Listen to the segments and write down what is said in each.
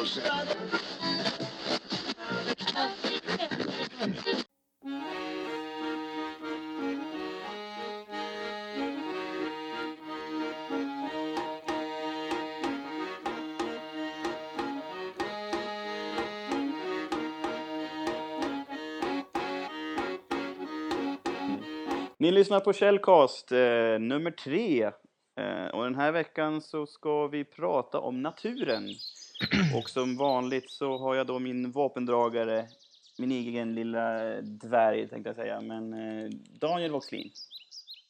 Ni lyssnar på Shellcast eh, nummer tre. Eh, och den här veckan så ska vi prata om naturen. Och som vanligt så har jag då min vapendragare, min egen lilla dvärg tänkte jag säga, men eh, Daniel Voxlin.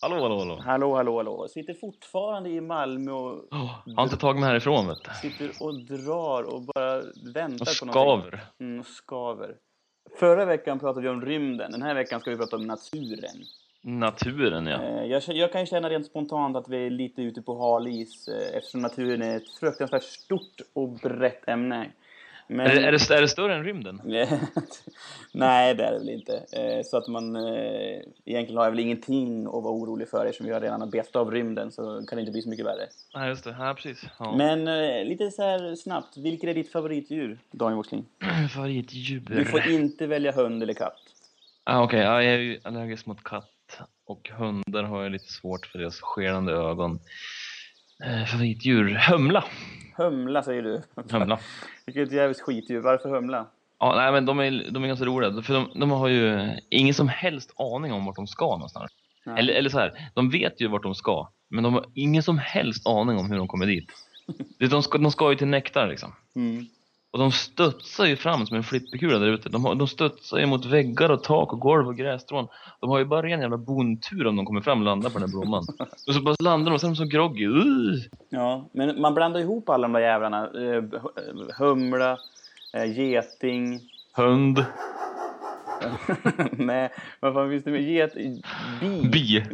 Hallå, hallå, hallå. Hallå, hallå, hallå. Sitter fortfarande i Malmö och Oh, har inte tagit mig härifrån, vet du. sitter och drar och bara väntar Och på någonting. skaver. Mm, och skaver. Förra veckan pratade vi om rymden. Den här veckan ska vi prata om naturen. Naturen, ja. Eh, Jag, jag kan känna rent spontant att vi är lite ute på hal is eh, eftersom naturen är ett fruktansvärt stort och brett ämne. Men... Är, det, är, det, är det större än rymden? Nej, det är det väl inte. Eh, Så att man egentligen har jag väl ingenting att vara orolig för eftersom vi har redan har bett av rymden så kan det inte bli så mycket värre. Nej, just det. Ja, precis. Ja. Men lite så här snabbt, vilket är ditt favoritdjur, Daniel Worsling? Favoritdjur? Du får inte välja hund eller katt. Ah, Okej, ja, jag är ju allergisk mot katt. Och hundar har jag lite svårt för deras skenande ögon. Eh, favoritdjur? Humla. Humla säger du. Humla. Vilket jävligt skitdjur. Varför humla? Ja, nej, men de är, de är ganska roliga. För de, de har ju ingen som helst aning om vart de ska någonstans. Nej. Eller, eller så här, de vet ju vart de ska. Men de har ingen som helst aning om hur de kommer dit. De ska, de ska ju till nektar liksom. Mm. Och de studsar ju fram som en flipperkula där ute. De, har- de studsar ju mot väggar och tak och golv och grässtrån. De har ju bara en jävla bontur om de kommer fram och landar på den här blomman. och så bara landar de och sen är de så groggy. Uh! Ja, men man blandar ihop alla de där jävlarna. Eh, hu- Humla, eh, geting, Hund. Nej, vad fan finns det med? Get... Bi. Bi.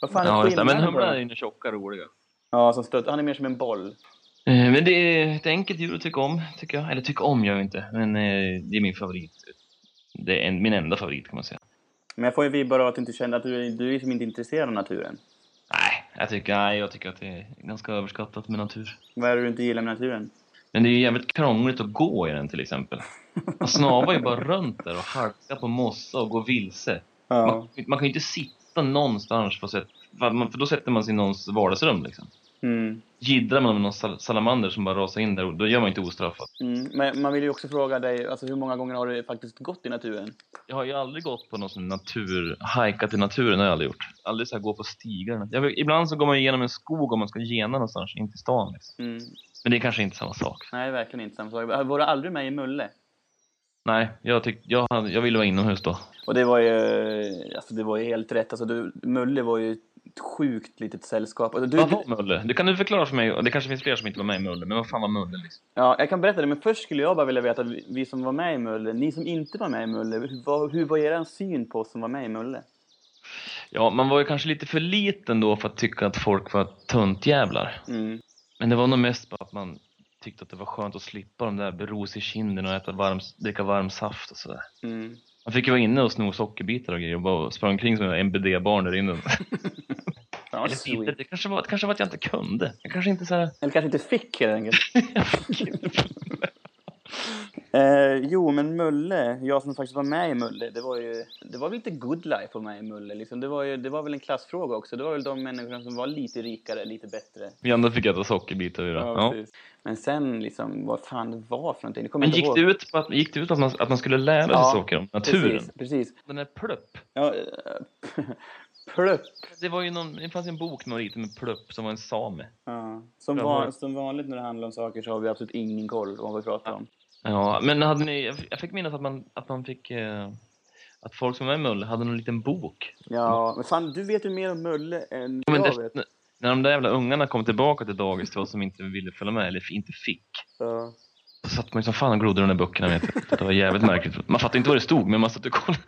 Vad fan är Ja. Men skillnaden på humlan är ju tjocka roliga. Ja, som stöt. Han är mer som en boll. Eh, Men det är ett enkelt djur att tycka om, tycker jag. Eller tycka om gör jag inte, men eh, det är min favorit. Det är en, min enda favorit kan man säga. Men jag får ju vibbar av att du inte känner att du, du är liksom inte intresserad av naturen. Nej, jag tycker, nej, jag tycker att det är ganska överskattat med natur. Vad är det du inte gillar med naturen? Men det är ju jävligt krångligt att gå i den till exempel. Man snavar ju bara runt där och halkar på mossa och går vilse. Ja. Man, man kan ju inte sitta någonstans för man- för då sätter man sig i någons vardagsrum liksom. Mm. Jiddrar man med någon sal- salamander som bara rasar in där, då gör man inte ostraffat. Mm. Men man vill ju också fråga dig, alltså hur många gånger har du faktiskt gått i naturen? Jag har ju aldrig gått på någon sån natur, hajkat i naturen har jag aldrig gjort. Aldrig så här gå på stigar. Jag, ibland så går man igenom en skog om man ska gena någonstans, in till stan liksom. Mm. Men det är kanske inte samma sak. Nej, verkligen inte samma sak. Var du aldrig med i Mulle? Nej, jag, tyck, jag, jag ville vara inomhus då. Och det var ju, alltså det var ju helt rätt. Alltså du, Mulle var ju ett sjukt litet sällskap. Alltså, du, Vad var Mulle? Det kan du förklara för mig, det kanske finns fler som inte var med i Mulle, men vad fan var Mulle liksom? Ja, jag kan berätta det, men först skulle jag bara vilja veta, vi, vi som var med i Mulle, ni som inte var med i Mulle, hur var, hur var er syn på oss som var med i Mulle? Ja, man var ju kanske lite för liten då för att tycka att folk var tuntjävlar. Mm. Men det var nog mest bara att man tyckte att det var skönt att slippa de där beros i kinden och äta varm, dricka varm saft och sådär. Mm. Man fick ju vara inne och sno sockerbitar och grejer och bara sprang omkring som en MBD-barn där inne. Eller inte, det kanske var, det kanske var att jag inte kunde. Jag kanske inte såhär... Eller kanske inte fick helt enkelt. Eh, jo, men Mulle, jag som faktiskt var med i Mulle, det var ju det var väl lite good life vara med i Mulle. Liksom. Det, var ju, det var väl en klassfråga också. Det var väl de människorna som var lite rikare, lite bättre. Vi andra fick äta sockerbitar. Ja, ja. precis. Men sen, liksom, vad fan det var för någonting. Det kommer Men gick det ut på att, gick det ut på att, man, att man skulle lära sig Ja, saker om naturen? Precis, precis. Den där plupp. Ja, eh, plupp. Det var ju någon, det fanns en bok lite med plupp som var en same. Ja. Som, van, som vanligt när det handlar om saker så har vi absolut ingen koll på vad vi pratar om. Ja, men hade ni, jag fick minnas att man, att man fick, eh, att folk som var med Mulle hade någon liten bok. Ja, men fan, du vet ju mer om Mulle än Ja, jag vet. när de där jävla ungarna kom tillbaka till dagis till oss som inte ville följa med eller inte fick. Ja. Satt man ju som fan och glodde de där böckerna. Vet jag. Det var jävligt märkligt. Man fattade inte vad det stod, men man satt och kollade.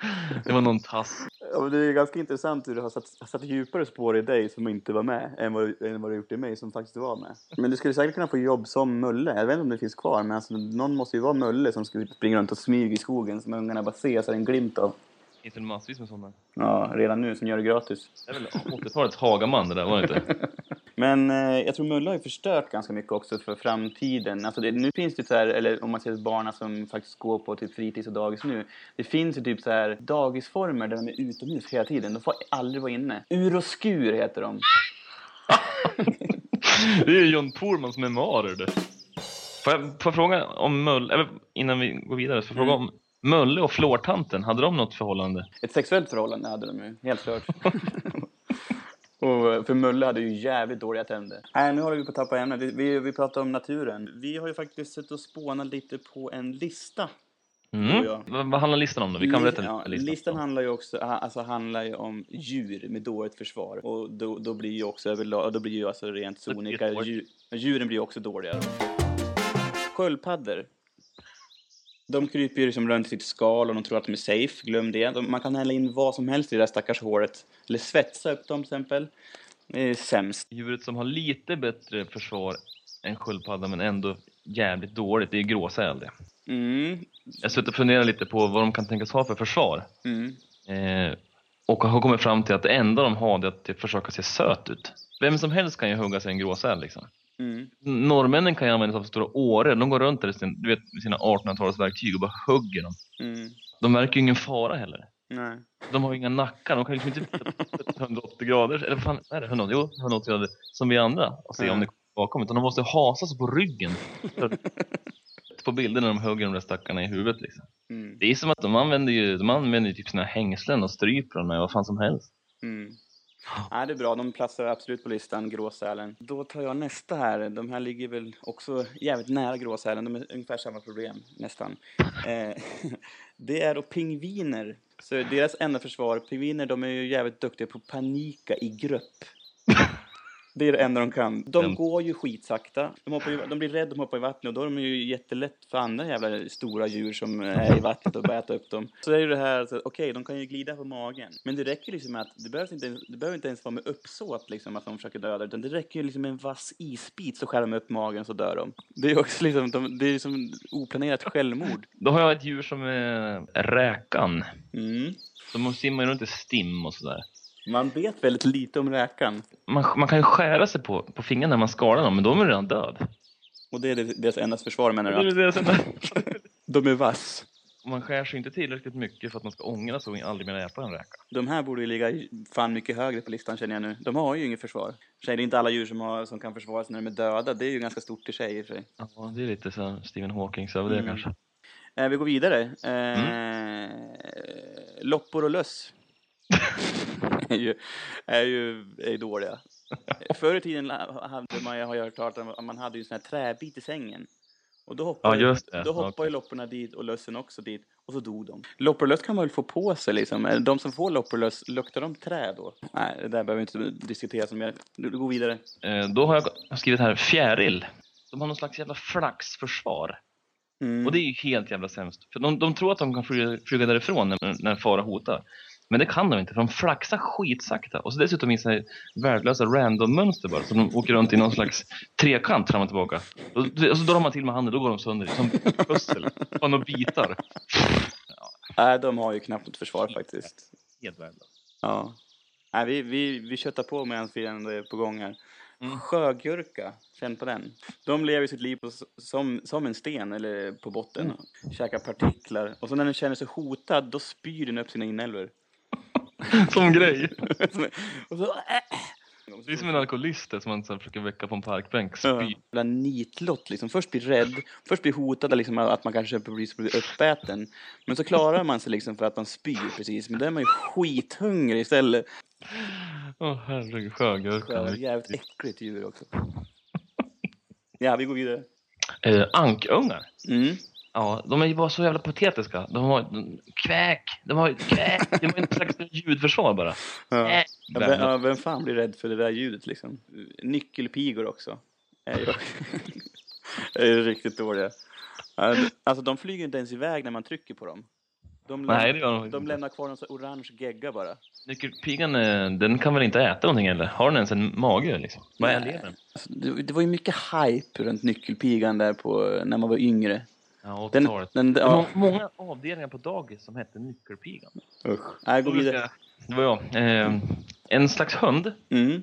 Det var någon tass. Ja, det är ganska intressant hur du har satt, satt djupare spår i dig som inte var med än vad, än vad du gjort i mig som faktiskt var med. Men du skulle säkert kunna få jobb som Mulle. Jag vet inte om det finns kvar, men alltså, någon måste ju vara Mulle som ska springa runt och smyga i skogen som ungarna bara ser så det en glimt av. Det finns väl massvis med sådana. Ja, redan nu som gör det gratis. Det är väl 80-talets Hagaman det där, var det inte? Men eh, jag tror Mulle har ju förstört ganska mycket också för framtiden. Alltså det, nu finns det så här, eller om man ser barnen som faktiskt går på typ fritids och dagis nu. Det finns ju typ så här dagisformer där de är utomhus hela tiden. De får aldrig vara inne. Ur och skur heter de. Det är ju John Poormans memoarer det. Får jag, får jag fråga om Mölle, eller innan vi går vidare, får jag fråga Mm. om Mölle och flårtanten, hade de något förhållande? Ett sexuellt förhållande hade de ju, helt klart. Och för Mulle hade ju jävligt dåliga tänder. Nej, nu håller vi på att tappa ämnet. Vi, vi, vi pratar om naturen. Vi har ju faktiskt suttit och spånat lite på en lista. Mm. Vad, vad handlar listan om då? Vi kan berätta lite ja, listan. listan handlar ju också alltså, handlar ju om djur med dåligt försvar. Och då, då blir ju också överlag, då blir ju alltså rent sonika, djur, djuren blir ju också dåliga. Då. Sköldpaddor. De kryper ju som runt i sitt skal och de tror att de är safe. Glöm det. De, man kan hälla in vad som helst i det där stackars håret. Eller svetsa upp dem till exempel. Det är sämst. Djuret som har lite bättre försvar än sköldpadda men ändå jävligt dåligt, det är gråsäl det. Mm. Jag suttit och funderat lite på vad de kan tänkas ha för försvar. Mm. Eh, och har kommit fram till att det enda de har det är att försöka se söt ut. Vem som helst kan ju hugga sig en gråsäl liksom. Mm. Norrmännen kan ju använda sig av stora åre. De går runt där sin, du vet, med sina 1800-talsverktyg och bara hugger dem. Mm. De verkar ju ingen fara heller. Nej. De har ju inga nackar, de kan ju liksom inte 180 grader, eller vad fan är det? 180, jo, 180 grader, som vi andra och se Ja. om det kommer bakom. Utan de måste hasa sig på ryggen. på bilder när de hugger de där stackarna i huvudet liksom. Mm. Det är som att de använder ju, de använder ju typ sina hängslen och stryper dem med vad fan som helst. Mm. Ja, det är bra. De platsar absolut på listan, gråsälen. Då tar jag nästa här. De här ligger väl också jävligt nära gråsälen. De är ungefär samma problem, nästan. Eh, det är då pingviner. Så deras enda försvar, pingviner, de är ju jävligt duktiga på att panika i grupp. Det är det enda de kan. De Mm. går ju skitsakta. De, hoppar ju, de blir rädda de hoppar i vattnet och då är de ju jättelätt för andra jävla stora djur som är i vattnet och bara äta upp dem. Så det är ju det här, okej, de kan ju glida på magen. Men det räcker liksom med att, det behöver inte, det behöver inte ens vara med uppsåt liksom att de försöker döda, utan det räcker ju liksom med en vass isbit så skär de upp magen så dör de. Det är ju också liksom, de, det är som oplanerat självmord. Då har jag ett djur som är räkan. Mm. De simmar ju runt i stim och sådär. Man vet väldigt lite om räkan. Man, man kan ju skära sig på, på fingrarna när man skalar dem, men de är redan död. Och det är deras enda försvar menar Det är du? det är- De är vass. Man skär sig inte tillräckligt mycket för att man ska ångra sig och aldrig mer äta en räka. De här borde ju ligga fan mycket högre på listan känner jag nu. De har ju inget försvar. Det är inte alla djur som, har, som kan försvara sig när de är döda. Det är ju ganska stort i sig i sig. Ja, det är lite så Stephen Hawking över det Mm. kanske. Eh, vi går vidare. Eh, Loppor och löss. är, ju, är, ju, är ju dåliga. Förr i tiden hade man, jag har ju hört talas om att man hade ju en sån här träbit i sängen. Och då hoppade, Ja, det. då Ja, hoppade okej. ju lopporna dit och lössen också dit. Och så dog de. Loppor och löss kan man väl få på sig liksom. De som får loppor och löss, luktar de trä då? Nej, det där behöver vi inte diskutera så mer. Du, går vidare. Eh, då har jag skrivit här fjäril. De har någon slags jävla flaxförsvar. Mm. Och det är ju helt jävla sämst. För de, de tror att de kan flyga, flyga därifrån när, när fara hotar. Men det kan de inte, för de flaxar skitsakta. Och så dessutom i så här värdelösa random-mönster bara. Så de åker runt i någon slags trekant fram och tillbaka. Och, och så drar man till med handen, då går de sönder som pussel. Fan och bitar. Nej, de har ju knappt något försvar faktiskt. Helt värdelöst. Ja. Nej, vi, vi, vi köttar på medan vi ändå är på gång här. Mm. Sjögurka, känn på den. De lever sitt liv på, som, som en sten eller på botten. Mm. Käkar partiklar. Och så när den känner sig hotad, då spyr den upp sina inälvor. Som grej. så, Det är som en alkoholist som man så försöker väcka på en parkbänk. Ja. Spy. Jävla nitlott liksom. Först blir rädd, först blir hotad liksom, att man kanske blir uppäten. Men så klarar man sig liksom för att man spyr precis. Men då är man ju skithungrig istället. Åh herregud, sjögurka. Sjö, jävligt äckligt djur också. Ja, vi går vidare. Eh, ankungar. Mm. Ja, de är ju bara så jävla patetiska. De har de, kväk, de har kväk, de har en slags ljudförsvar bara. Ja. Äh, vem, ja, vem fan blir rädd för det där ljudet liksom? Nyckelpigor också. Är ju, är ju riktigt dåliga. Alltså de flyger inte ens iväg när man trycker på dem. De, läm- Nej, det gör de de lämnar kvar en orange gegga bara. Nyckelpigan, eh, den kan väl inte äta någonting eller? Har den ens en mage liksom? Vad är? Alltså, det, det var ju mycket hype runt nyckelpigan där på, när man var yngre. Ja, Den, 80-talet. den, Det var ja, många avdelningar på dagis som hette Nyckelpigan. usch. Nej, gå vidare. Det var jag. Eh, en slags hund Mm.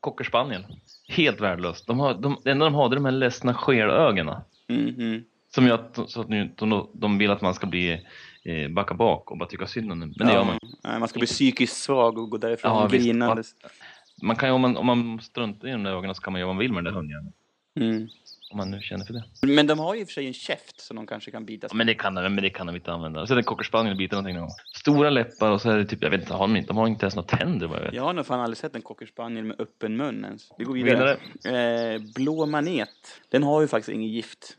Cockerspaniel. Helt värdelöst. De har, de, det enda de har är de här ledsna skelögonen. Mm, mm. Som gör att, så att nu, de, de vill att man ska bli eh, backa bak och bara tycka synd om dem. Men det gör man. Nej, man ska bli psykiskt svag och gå därifrån Ja, grinandes. Man kan ju, om man, om man struntar i de där ögonen så kan man göra vad man vill med den där hundjäveln. Mm. Om man nu känner för det. Men de har ju i och för sig en käft som de kanske kan bita Ja, men det kan de, men det kan de inte använda. Så är det cockerspaniel biter någonting någon gång. Stora läppar och så är det typ, jag vet inte, har de, inte, de har inte ens några tänder vad jag vet. Jag har nog fan aldrig sett en cockerspaniel med öppen mun ens. Vi går vidare. Eh, blå manet. Den har ju faktiskt inget gift.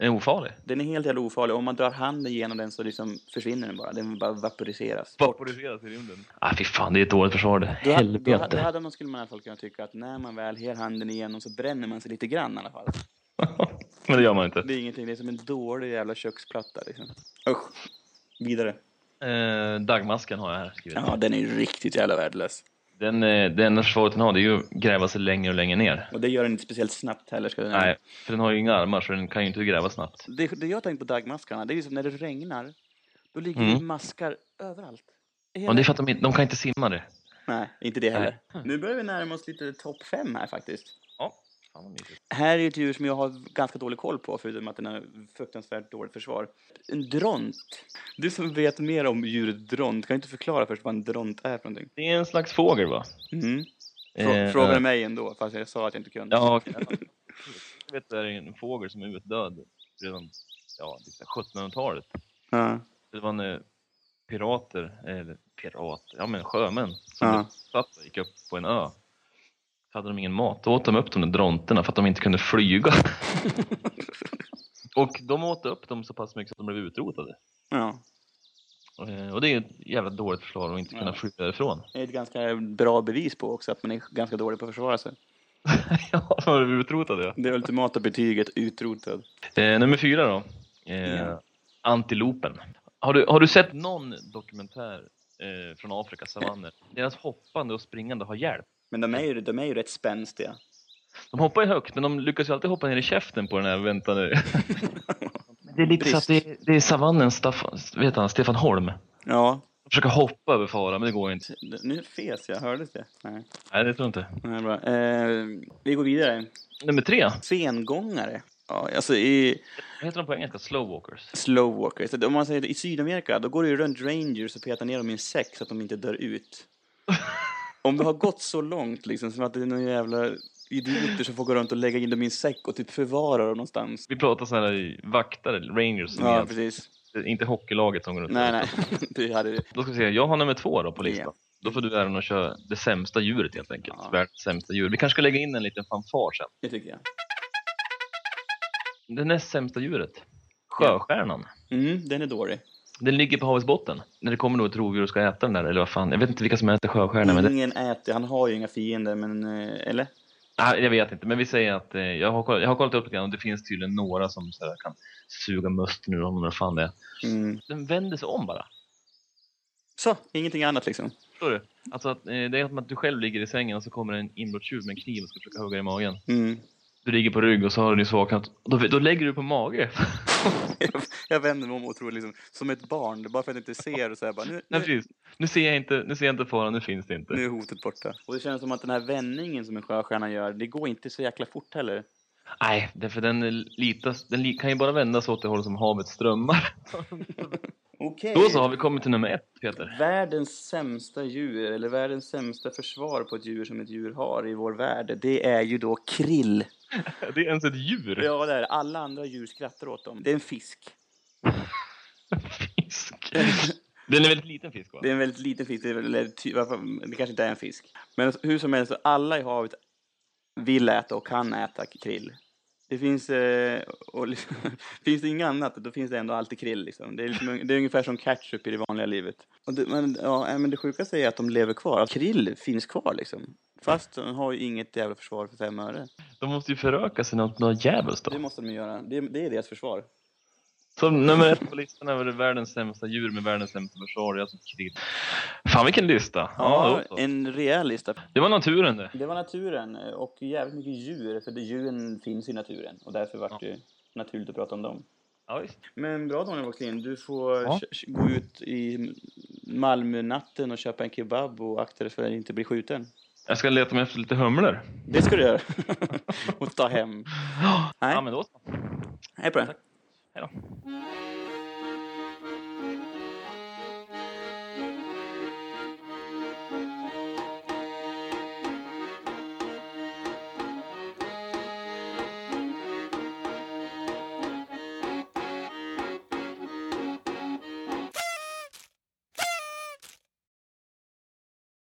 Den är ofarlig. Den är helt jävla ofarlig. Om man drar handen genom den så liksom försvinner den bara. Den bara vaporiseras. Vaporiseras i rymden. Ah, fy fan, det är ett dåligt försvar det. Då, då, Helvete. då hade man, skulle man i alla fall kunna tycka att när man väl her handen igenom så bränner man sig lite grann i alla fall. men det gör man inte. Det är ingenting, det är som en dålig jävla köksplatta liksom. Usch. Vidare. Eh, dagmasken har jag här skrivit. Ja, den är riktigt jävla värdelös. Den, eh, det enda försvaret den har det är ju att gräva sig längre och längre ner. Och det gör den inte speciellt snabbt heller. Ska Nej, för den har ju inga armar så den kan ju inte gräva snabbt. Det, det jag har tänkt på dagmaskarna, det är ju som när det regnar. Då ligger Mm. det maskar överallt. Och det är för att de, de kan inte simma det. Nej, inte det heller. Nu börjar vi närma oss lite topp fem här faktiskt. Fan. Här är ett djur som jag har ganska dålig koll på, förutom att den har fruktansvärt dåligt försvar. En dront. Du som vet mer om djuret dront, kan du inte förklara först vad en dront är för någonting? Det är en slags fågel va? Mm. Frå, Eh, frågar eh, mig ändå, fast jag sa att jag inte kunde. Ja, jag vet det är en fågel som är utdöd redan ja, liksom 1700-talet. Ja. Det var en eh, pirater, eller pirater, ja men sjömän som Ja. satt och gick upp på en ö. Hade de ingen mat. Då åt de upp de där dronterna för att de inte kunde flyga. och de åt upp dem så pass mycket att de blev utrotade. ja. Eh, Och det är ett jävla dåligt försvar att inte kunna Ja. flyga därifrån. Det är ett ganska bra bevis på också att man är ganska dålig på att försvara sig. ja, de blev utrotade ja. Det ultimata betyget utrotad. Eh, nummer fyra då. Eh, Ja. Antilopen. Har du, har du sett någon dokumentär eh, från Afrikas savanner? Deras hoppande och springande har hjälp. Men de är ju, de är ju rätt spänstiga. De hoppar ju högt, men de lyckas ju alltid hoppa ner i käften på den här väntande... det är lite så att det är, det är savannens Staffan, vet han, Stefan Holm. Ja, De försöker hoppa över fara, men det går inte. nu fes jag. Hördes det? Nej, Nej, det tror jag inte. Nej bra. Eh, vi går vidare. Nummer tre. Sengångare. Ja, alltså i Vad heter de på engelska? Slowwalkers. slowwalkers. Om man säger i Sydamerika, då går det ju runt rangers och petar ner dem i en säck så att de inte dör ut. Om det har gått så långt liksom, som att det är några jävla idioter som får gå runt och lägga in dem i en säck och typ förvara dem någonstans. Vi pratar sådana här vaktare, rangers, Ja, är, precis. inte hockeylaget som går runt. Nej, nej. Det hade... Då ska vi se, jag har nummer två då på listan. Ja. Då får du äran att köra det sämsta djuret helt enkelt. Ja. Världens sämsta djur. Vi kanske ska lägga in en liten fanfar sen. Det tycker jag. Det näst sämsta djuret. Sjöstjärnan. Mm, den är dålig. Den ligger på havets botten. När det kommer då ett rovdjur och ska äta den där, eller vad fan. Jag vet inte vilka som äter sjöstjärnan. Men det, Ingen äter, han har ju inga fiender, men... eh, Eller? nej, jag vet inte, men vi säger att eh, jag, har, koll- jag har kollat upp lite grann och det finns tydligen några som så här, kan suga musten ur honom, eller fan det är. Mm. Den vänder sig om bara. Så, ingenting annat liksom. Förstår du? Alltså att, eh, det är som att du själv ligger i sängen och så kommer en inbrottstjuv med en kniv och ska försöka hugga dig i magen. Mm. Du ligger på rygg och så har du nyss vaknat. Då, då lägger du på mage. jag, jag vänder mig om och tror liksom, som ett barn, bara för att jag inte ser och så här, bara, nu, Nej, nu, precis. Nu ser jag inte, nu ser jag inte faran, nu finns det inte. nu är hotet borta. Och det känns som att den här vändningen som en sjöstjärna gör, det går inte så jäkla fort heller. Nej, därför den, litas, den kan ju bara vända sig åt det hållet som havet strömmar. Okej. Då så har vi kommit till nummer ett, Peter. Världens sämsta djur, eller världens sämsta försvar på ett djur som ett djur har i vår värld, det är ju då krill. Det är ens ett djur. Ja, det är. Alla andra djur skrattar åt dem. Det är en fisk. Fisk. Det är en väldigt liten fisk, va? Det är en väldigt liten fisk. Det, är, väl- eller, ty, varför, det kanske inte är en fisk. Men hur som helst, alla i havet vill äta och kan äta krill. Det finns, eh, och, liksom, finns det inget annat, då finns det ändå alltid krill. Liksom. Det, är liksom, det är ungefär som ketchup i det vanliga livet. Det, men, ja, men det sjukaste är att de lever kvar. Att krill finns kvar liksom. Fast de har ju inget jävla försvar för fem öre. De måste ju föröka sig något, något Det då. måste de göra. Det, det är deras försvar. Så nummer ett på listan över världens sämsta djur med världens sämsta försvar är alltså krill. Fan vilken lista! Ja, Ja, en rejäl lista. det var naturen det. Det var naturen eh, och jävligt mycket djur, för det, djuren finns i naturen och därför var det naturligt att prata om dem. Ja. Men bra Daniel Wacklin, du får Ja. gå ut i Malmö-natten och köpa en kebab och akta dig för att inte bli skjuten. Jag ska leta mig efter lite humlor. Det ska du göra. Och ta hem. Nej. Ja, men då så. Hej på dig. Hej då.